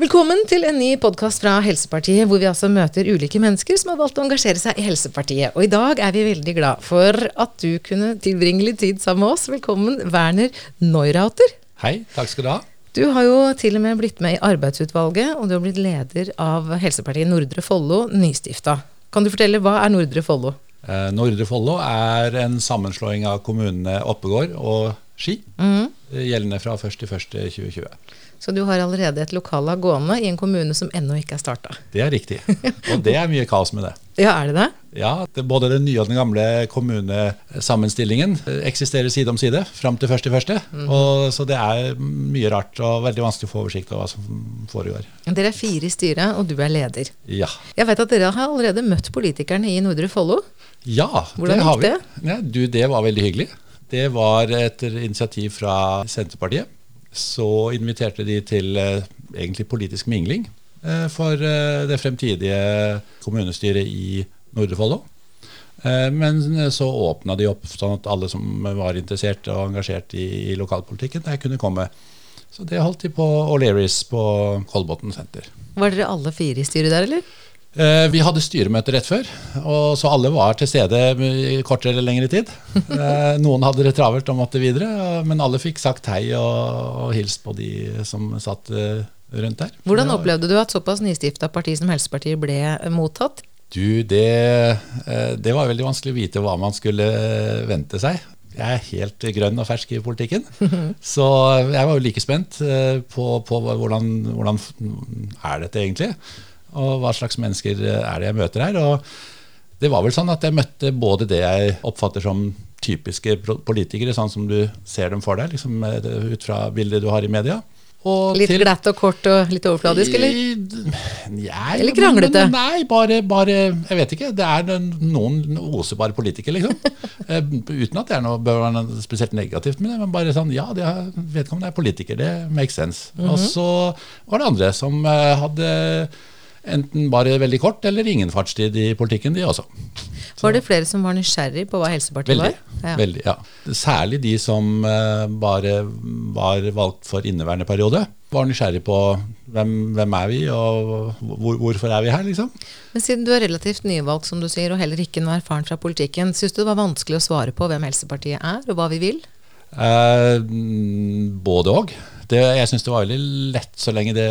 Velkommen til en ny podkast fra Helsepartiet, hvor vi altså møter ulike mennesker som har valgt å engasjere seg i Helsepartiet. Og i dag er vi veldig glad for at du kunne tilbringe litt tid sammen med oss. Velkommen, Werner Neurauter. Hei, takk skal du ha. Du har jo til og med blitt med i arbeidsutvalget, og du har blitt leder av Helsepartiet Nordre Follo, nystifta. Kan du fortelle, hva er Nordre Follo? Eh, Nordre Follo er en sammenslåing av kommunene Oppegård og Ski, Mhm. gjeldende fra 1.1.2020. Så du har allerede et lokallag gående i en kommune som ennå ikke er starta. Det er riktig. Og det er mye kaos med det. Ja, er det det? Ja, det, Både den nye og den gamle kommunesammenstillingen eh, eksisterer side om side fram til 1.1. Og Så det er mye rart og veldig vanskelig å få oversikt over hva som foregår. Dere er fire i styret, og du er leder. Ja, Jeg vet at dere har allerede møtt politikerne i Nordre Follo. ja Hvordan det har vi. det? Ja, du, det var veldig hyggelig. Det var etter initiativ fra Senterpartiet. Så inviterte de til eh, egentlig politisk mingling eh, for eh, det fremtidige kommunestyret i Nordre Follo. Men så åpna de opp sånn at alle som var interessert og engasjert i lokalpolitikken, der kunne komme. Så det holdt de på O'Learys på Kolbotn senter. Var dere alle fire i styret der, eller? Eh, Vi hadde styremøte rett før, og så alle var til stede i kortere eller lengre tid. Eh, Noen hadde det travelt og måtte videre, men alle fikk sagt hei og, hilst på de som satt eh, rundt der. Hvordan opplevde du at såpass nystifta parti som Helsepartiet ble mottatt? Du, det, det var veldig vanskelig å vite hva man skulle vente seg. Jeg er helt grønn og fersk i politikken, så jeg var jo like spent på, på hvordan, hvordan er dette egentlig, og hva slags mennesker er det jeg møter her. Og det var vel sånn at jeg møtte både det jeg oppfatter som typiske politikere, sånn som du ser dem for deg, liksom, eh, ut fra bildet du har i media. og Litt til- glatt og kort og litt overfladisk, eller? Nei, Eller kranglete? Nei, bare, bare Jeg vet ikke. Det er noen osebare politikere, liksom. Eh, Uten at det er noe, bør være noe spesielt negativt med det, men bare sånn Ja, det er, vedkommende er politiker. Det makes sense. Mhm. Og så var det andre som eh, hadde enten bare veldig kort eller ingen fartstid i politikken, de også. Var det flere som var nysgjerrig på hva Helsepartiet Veldig. var? Ja. veldig ja. Særlig de som eh, bare var valgt for inneværende periode. Var nysgjerrig på hvem, hvem er vi, og hvor, hvorfor er vi her, liksom. Men siden du er relativt nyvalgt, som du sier, og heller ikke noe erfaren fra politikken, syns du det var vanskelig å svare på hvem Helsepartiet er, og hva vi vil? Eh, både og. Jeg syns det var veldig lett så lenge det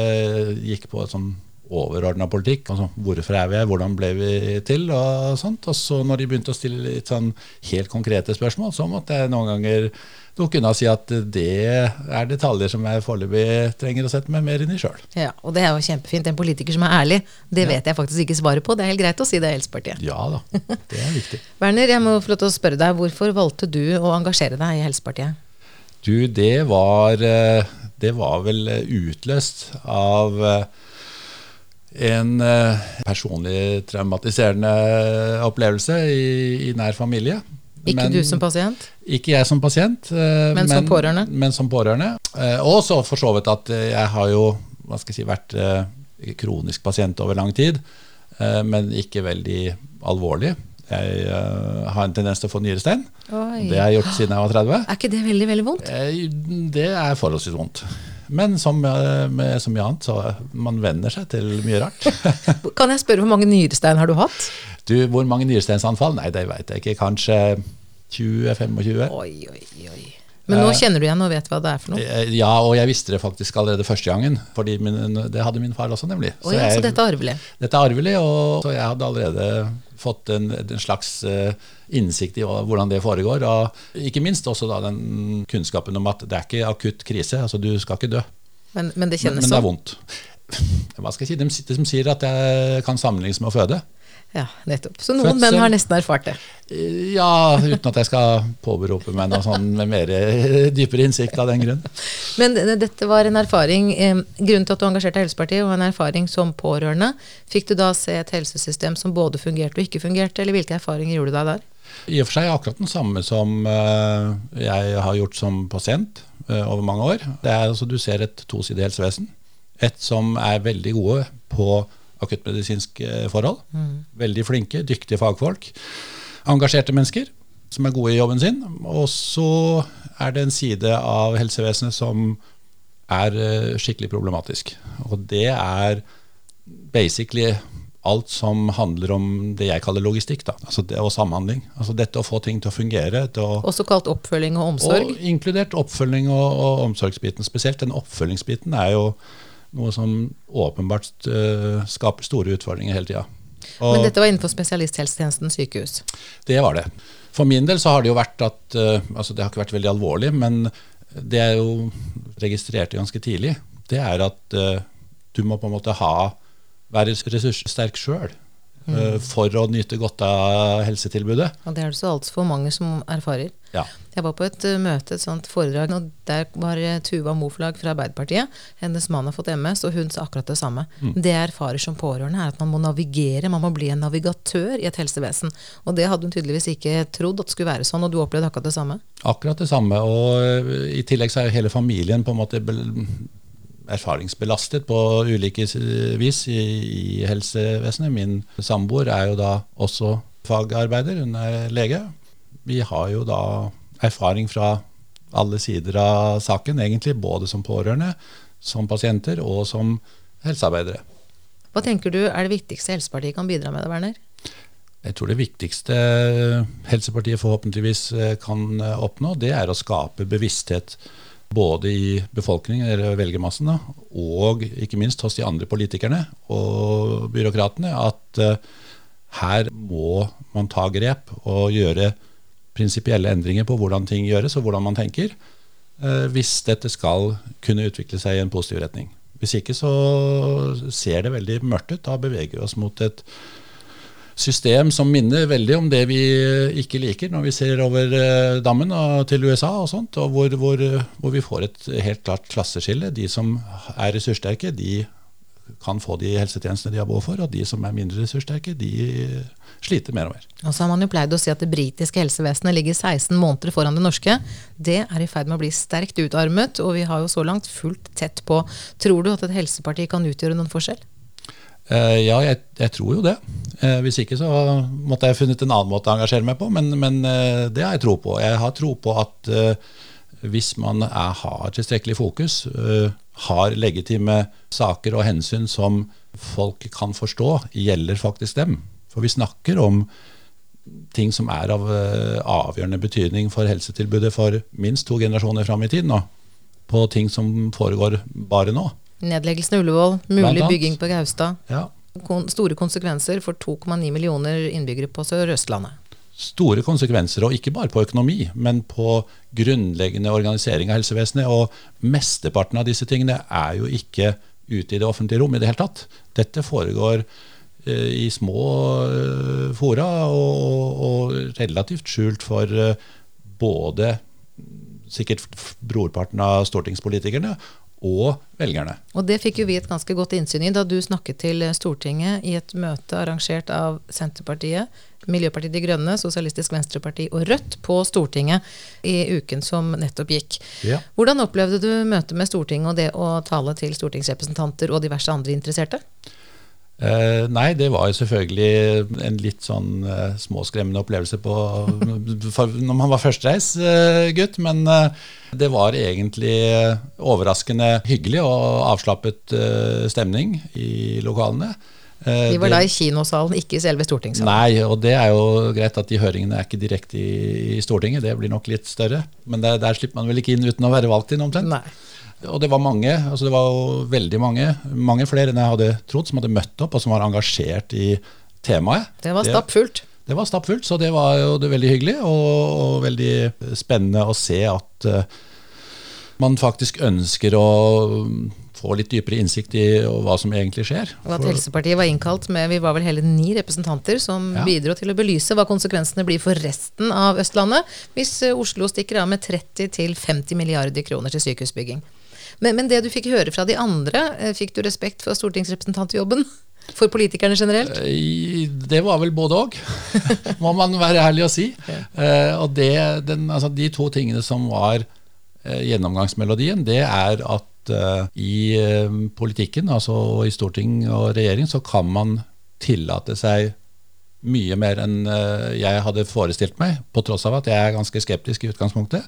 gikk på et sånn overordna politikk. Altså, hvorfor er vi her, hvordan ble vi til, og sånt. Og så når de begynte å stille litt sånn helt konkrete spørsmål, så måtte jeg noen ganger dukke unna og si at det er detaljer som jeg foreløpig trenger å sette meg mer inn i sjøl. Ja, og det er jo kjempefint. En politiker som er ærlig, det vet jeg faktisk ikke svaret på. Det er helt greit å si det i Helsepartiet. Ja da, det er viktig. Werner, jeg må få lov til å spørre deg, hvorfor valgte du å engasjere deg i Helsepartiet? Du, det var, eh, det var vel utløst av eh, en eh, personlig traumatiserende opplevelse i, i nær familie. Ikke Men- du som pasient? Ikke jeg som pasient, eh, Men som pårørende? Men som pårørende. Eh, Og så for så vidt at jeg har jo si, vært kronisk pasient over lang tid, men ikke veldig alvorlig. Jeg uh, har en tendens til å få nyrestein. Det har jeg gjort siden jeg var 30. Er ikke det veldig, veldig vondt? Det er forholdsvis vondt. Men som eh, med så mye annet, så man venner seg til mye rart. Kan jeg spørre hvor mange nyrestein har du hatt? Du, Hvor mange nyresteinsanfall? Nei, det veit jeg ikke. Kanskje 20-25? Oi, oi, oi. Men nå kjenner du igjen og vet hva det er for noe? Eh, Ja, og jeg visste det faktisk allerede første gangen. Fordi min, det hadde min far også, nemlig. Så jeg- dette er arvelig. dette er arvelig, og så jeg hadde allerede fått en, en slags eh, innsikt i hvordan det foregår. Og ikke minst også da den kunnskapen om at det er ikke akutt krise. altså Du skal ikke dø. Men, men det kjennes sånn? men det er sånn? vondt. Hva skal jeg si? De, de som sier at det kan sammenlignes med å føde. Ja, nettopp. Så noen Fødsel. menn har nesten erfart det. Eh, Ja, uten at jeg skal påberope meg noe sånn med mer eh, dypere innsikt av den grunn. Men dette var en erfaring, eh, grunnen til at du engasjerte deg i Helsepartiet, var en erfaring som pårørende. Fikk du da se et helsesystem som både fungerte og ikke fungerte, eller hvilke erfaringer gjorde du deg der? I og for seg akkurat den samme som jeg har gjort som pasient over mange år. Det er altså Du ser et tosidig helsevesen. Et som er veldig gode på akuttmedisinske forhold. Veldig flinke, dyktige fagfolk. Engasjerte mennesker som er gode i jobben sin. Og så er det en side av helsevesenet som er eh, skikkelig problematisk. Og det er basically alt som handler om det jeg kaller logistikk, da. Altså det, og samhandling. Altså dette å få ting til å fungere. Til å, Også kalt oppfølging og omsorg? Og inkludert oppfølging og, og, omsorgsbiten. Spesielt den oppfølgingsbiten er jo noe som åpenbart uh, skaper store utfordringer hele tida. Men dette var innenfor spesialisthelsetjenesten sykehus? Det var det. For min del så har det jo vært at uh, altså Det har ikke vært veldig alvorlig, men det er jo registrert ganske tidlig. Det er at uh, du må på en måte ha være ressurssterk sjøl mm. uh, for å nyte godt av helsetilbudet. Og det er det så altfor mange som erfarer. Ja. Jeg var på et uh, møte, et sånt foredrag, og der var uh, Tuva Moflag fra Arbeiderpartiet. Hennes mann har fått MS, og hun sa akkurat det samme. Mm. Det jeg erfarer som pårørende, er at man må navigere, man må bli en navigatør i et helsevesen. Og det hadde hun tydeligvis ikke trodd at skulle være sånn, og du opplevde akkurat det samme? Akkurat det samme, og i tillegg så er jo hele familien på en måte erfaringsbelastet på ulike vis i, i helsevesenet. Min samboer er jo da også fagarbeider, hun er lege. Vi har jo da erfaring fra alle sider av saken, egentlig. Både som pårørende, som pasienter og som helsearbeidere. Hva tenker du er det viktigste Helsepartiet kan bidra med, Werner? Jeg tror det viktigste Helsepartiet forhåpentligvis kan oppnå, det er å skape bevissthet både i befolkningen, eller velgermassen, og ikke minst hos de andre politikerne og byråkratene, at uh, her må man ta grep og gjøre prinsipielle endringer på hvordan ting gjøres og hvordan man tenker, uh, hvis dette skal kunne utvikle seg i en positiv retning. Hvis ikke så ser det veldig mørkt ut. Da beveger vi oss mot et system som minner veldig om det vi ikke liker når vi ser over eh, dammen til USA og sånt, og hvor, hvor, hvor vi får et helt klart klasseskille. De som er ressurssterke, de kan få de helsetjenestene de har behov for, og de som er mindre ressurssterke, de sliter mer og mer. Og så har man jo pleid å si at det britiske helsevesenet ligger 16 måneder foran det norske. Det er i ferd med å bli sterkt utarmet, og vi har jo så langt fulgt tett på. Tror du at et helseparti kan utgjøre noen forskjell? Uh, ja, jeg, jeg, tror jo det. Uh, hvis ikke så måtte jeg funnet en annen måte å engasjere meg på, men, men uh, det har jeg tro på. Jeg har tro på at hvis man er, har tilstrekkelig fokus, har legitime saker og hensyn som folk kan forstå, gjelder faktisk dem. For vi snakker om ting som er av avgjørende betydning for helsetilbudet for minst to generasjoner fram i tid nå. På ting som foregår bare nå. Nedleggelsen av Ullevål, mulig bygging på Gaustad. Ja. Kon store konsekvenser for 2,9 millioner innbyggere på Sør-Østlandet. Store konsekvenser, og ikke bare på økonomi, men på grunnleggende organisering av helsevesenet. Og mesteparten av disse tingene er jo ikke ute i det offentlige rom i det hele tatt. Dette foregår eh, i små eh, fora og, og, relativt skjult for eh, både sikkert brorparten av stortingspolitikerne og velgerne. Og Det fikk jo vi et ganske godt innsyn i da du snakket til Stortinget i et møte arrangert av Senterpartiet, Miljøpartiet De Grønne, Sosialistisk Venstreparti og Rødt på Stortinget i uken som nettopp gikk. Ja. Hvordan opplevde du møtet med Stortinget og det å tale til stortingsrepresentanter og diverse andre interesserte? Uh, nei, det var jo selvfølgelig en litt sånn uh, småskremmende opplevelse på, for, når man var førstereisgutt. Uh, men det var egentlig overraskende hyggelig og avslappet stemning i lokalene. De var det, da i kinosalen, ikke i selve stortingssalen. Nei, og det er jo greit at de høringene er ikke direkte i, i Stortinget. Det blir nok litt større. Men der, der, slipper man vel ikke inn uten å være valgt inn, omtrent. Nei. Og det var mange, altså det var jo veldig mange, mange flere enn jeg hadde trodd, som hadde møtt opp og som var engasjert i temaet. Det var stappfullt. Det, det var stappfullt, så det var jo det veldig hyggelig og, og, veldig spennende å se at uh, man faktisk ønsker å få litt dypere innsikt i hva som egentlig skjer. Og at Helsepartiet var innkalt med vi var vel hele ni representanter som ja. bidro til å belyse hva konsekvensene blir for resten av Østlandet hvis eh, Oslo stikker av med 30-50 milliarder kroner til sykehusbygging. Men, men, det du fikk høre fra de andre, eh, fikk du respekt for stortingsrepresentantjobben? For politikerne generelt? Eh, det var vel både òg, må man være ærlig og si. Eh, og det, den, altså de to tingene som var gjennomgangsmelodien, det er at i politikken, altså i storting og regjering, så kan man tillate seg mye mer enn jeg hadde forestilt meg, på tross av at jeg er ganske skeptisk i utgangspunktet.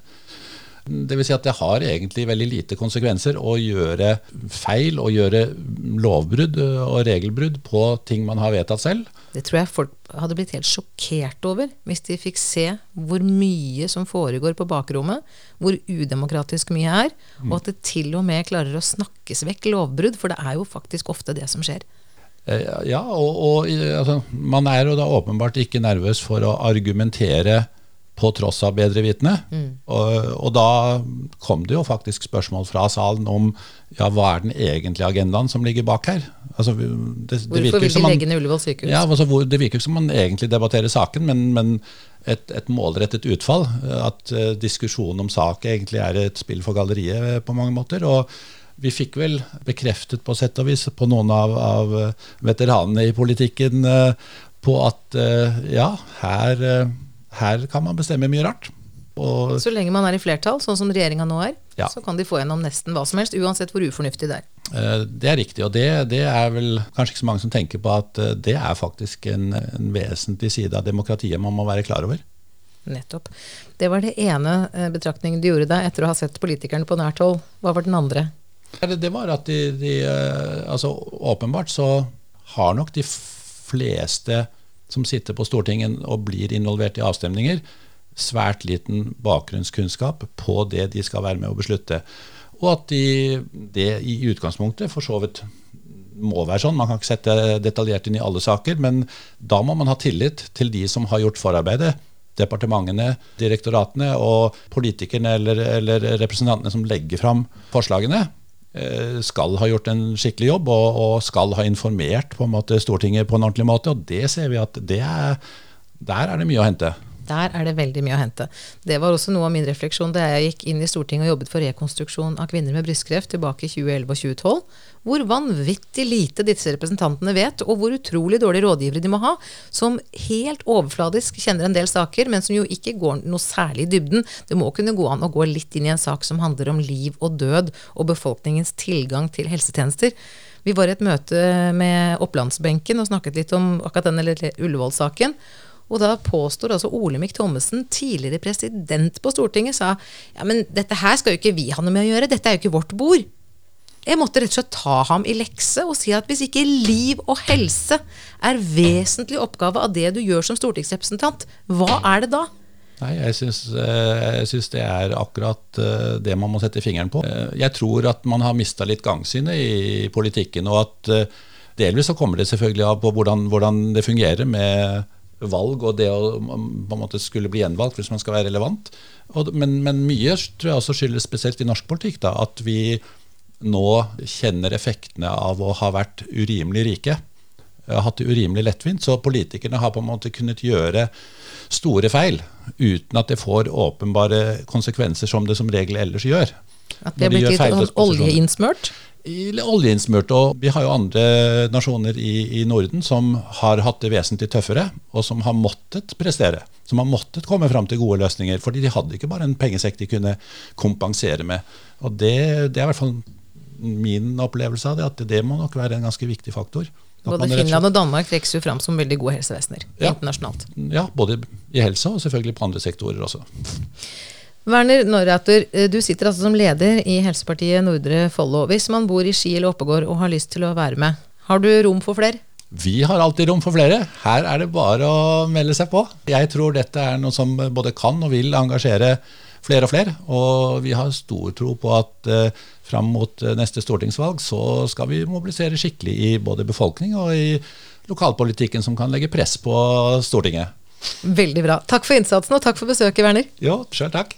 Det vil si at det har egentlig veldig lite konsekvenser å gjøre feil og gjøre lovbrudd og regelbrudd på ting man har vedtatt selv. Det tror jeg folk hadde blitt helt sjokkert over hvis de fikk se hvor mye som foregår på bakrommet, hvor udemokratisk mye er, og at det til og med klarer å snakkes vekk lovbrudd, for det er jo faktisk ofte det som skjer. Eh, ja, og, og altså, man er jo da åpenbart ikke nervøs for å argumentere på tross av bedrevitende. Mm. Og, og, da kom det jo faktisk spørsmål fra salen om ja, hva er den egentlige agendaen som ligger bak her. Altså, det, det Hvorfor vil de legge ned Ullevål sykehus? Ja, altså, det virker ikke som man egentlig debatterer saken, men, men et, et, målrettet utfall. At uh, diskusjonen om sak egentlig er et spill for galleriet på mange måter. og vi fikk vel bekreftet på sett og vis på noen av, av veteranene i politikken uh, på at uh, ja, her her kan man bestemme mye rart. Og så lenge man er i flertall, sånn som regjeringa nå er, ja. så kan de få gjennom nesten hva som helst, uansett hvor ufornuftig det er. Eh, det er riktig, og det, det, er vel kanskje ikke så mange som tenker på at eh, det er faktisk en, en vesentlig side av demokratiet man må være klar over. Nettopp. Det var det ene eh, betraktningen du gjorde deg etter å ha sett politikerne på nært hold. Hva var den andre? Det var at de, de altså Åpenbart så har nok de fleste som sitter på Stortinget og blir involvert i avstemninger, svært liten bakgrunnskunnskap på det de skal være med å beslutte. Og at de, det i utgangspunktet for så vidt må være sånn. Man kan ikke sette detaljert inn i alle saker, men da må man ha tillit til de som har gjort forarbeidet. Departementene, direktoratene og politikerne eller, eller representantene som legger fram forslagene. Eh, skal ha gjort en skikkelig jobb og, og skal ha informert på måte, Stortinget på en ordentlig måte. Og det ser vi at er, der er det mye å hente. Der er det veldig mye å hente. Det var også noe av min refleksjon da jeg gikk inn i Stortinget og jobbet for rekonstruksjon av kvinner med brystkreft tilbake i 2011 og 2012. Hvor vanvittig lite disse representantene vet, og hvor utrolig dårlige rådgivere de må ha, som helt overfladisk kjenner en del saker, men som jo ikke går noe særlig i dybden. Det må kunne gå an å gå litt inn i en sak som handler om liv og død, og befolkningens tilgang til helsetjenester. Vi var i et møte med Opplandsbenken og snakket litt om akkurat denne Ullevål-saken. Og da påstår altså Olemic Thommessen, tidligere president på Stortinget, sa ja, men dette her skal jo ikke vi ha noe med å gjøre, dette er jo ikke vårt bord. Jeg måtte rett og slett ta ham i lekse og si at hvis ikke liv og helse er vesentlig oppgave av det du gjør som stortingsrepresentant, hva er det da? Nei, jeg syns, eh, det er akkurat eh, det man må sette fingeren på. Eh, jeg tror at man har mista litt gangsynet i politikken, og at delvis så kommer det selvfølgelig av på hvordan, hvordan det fungerer med valg og det å på en måte skulle bli gjenvalgt hvis man skal være relevant. Men, men, mye tror jeg også skyldes spesielt i norsk politikk da, at vi nå kjenner effektene av å ha vært urimelig rike. Har hatt det urimelig lettvint. Så politikerne har på en måte kunnet gjøre store feil uten at det får åpenbare konsekvenser som det som regel ellers gjør. At det blir blitt litt sånn oljeinnsmørt? Oljeinnsmurt. Og vi har jo andre nasjoner i, i, Norden som har hatt det vesentlig tøffere, og som har måttet prestere. Som har måttet komme fram til gode løsninger. fordi de hadde ikke bare en pengesekk de kunne kompensere med. Og det, det er i hvert fall min opplevelse av det, at det må nok være en ganske viktig faktor. Både Finland og Danmark trekkes jo fram som veldig gode helsevesener ja, internasjonalt. Ja, både i helse og selvfølgelig på andre sektorer også. Werner Norrater, eh, du sitter altså som leder i Helsepartiet Nordre Follo. Hvis man bor i Ski eller Oppegård og har lyst til å være med, har du rom for flere? Vi har alltid rom for flere. Her er det bare å melde seg på. Jeg tror dette er noe som både kan og vil engasjere flere og flere. Og vi har stor tro på at eh, fram mot eh, neste stortingsvalg så skal vi mobilisere skikkelig i både befolkning og i lokalpolitikken som kan legge press på Stortinget. Veldig bra. Takk for innsatsen, og takk for besøket, Werner. Jo, sjøl takk.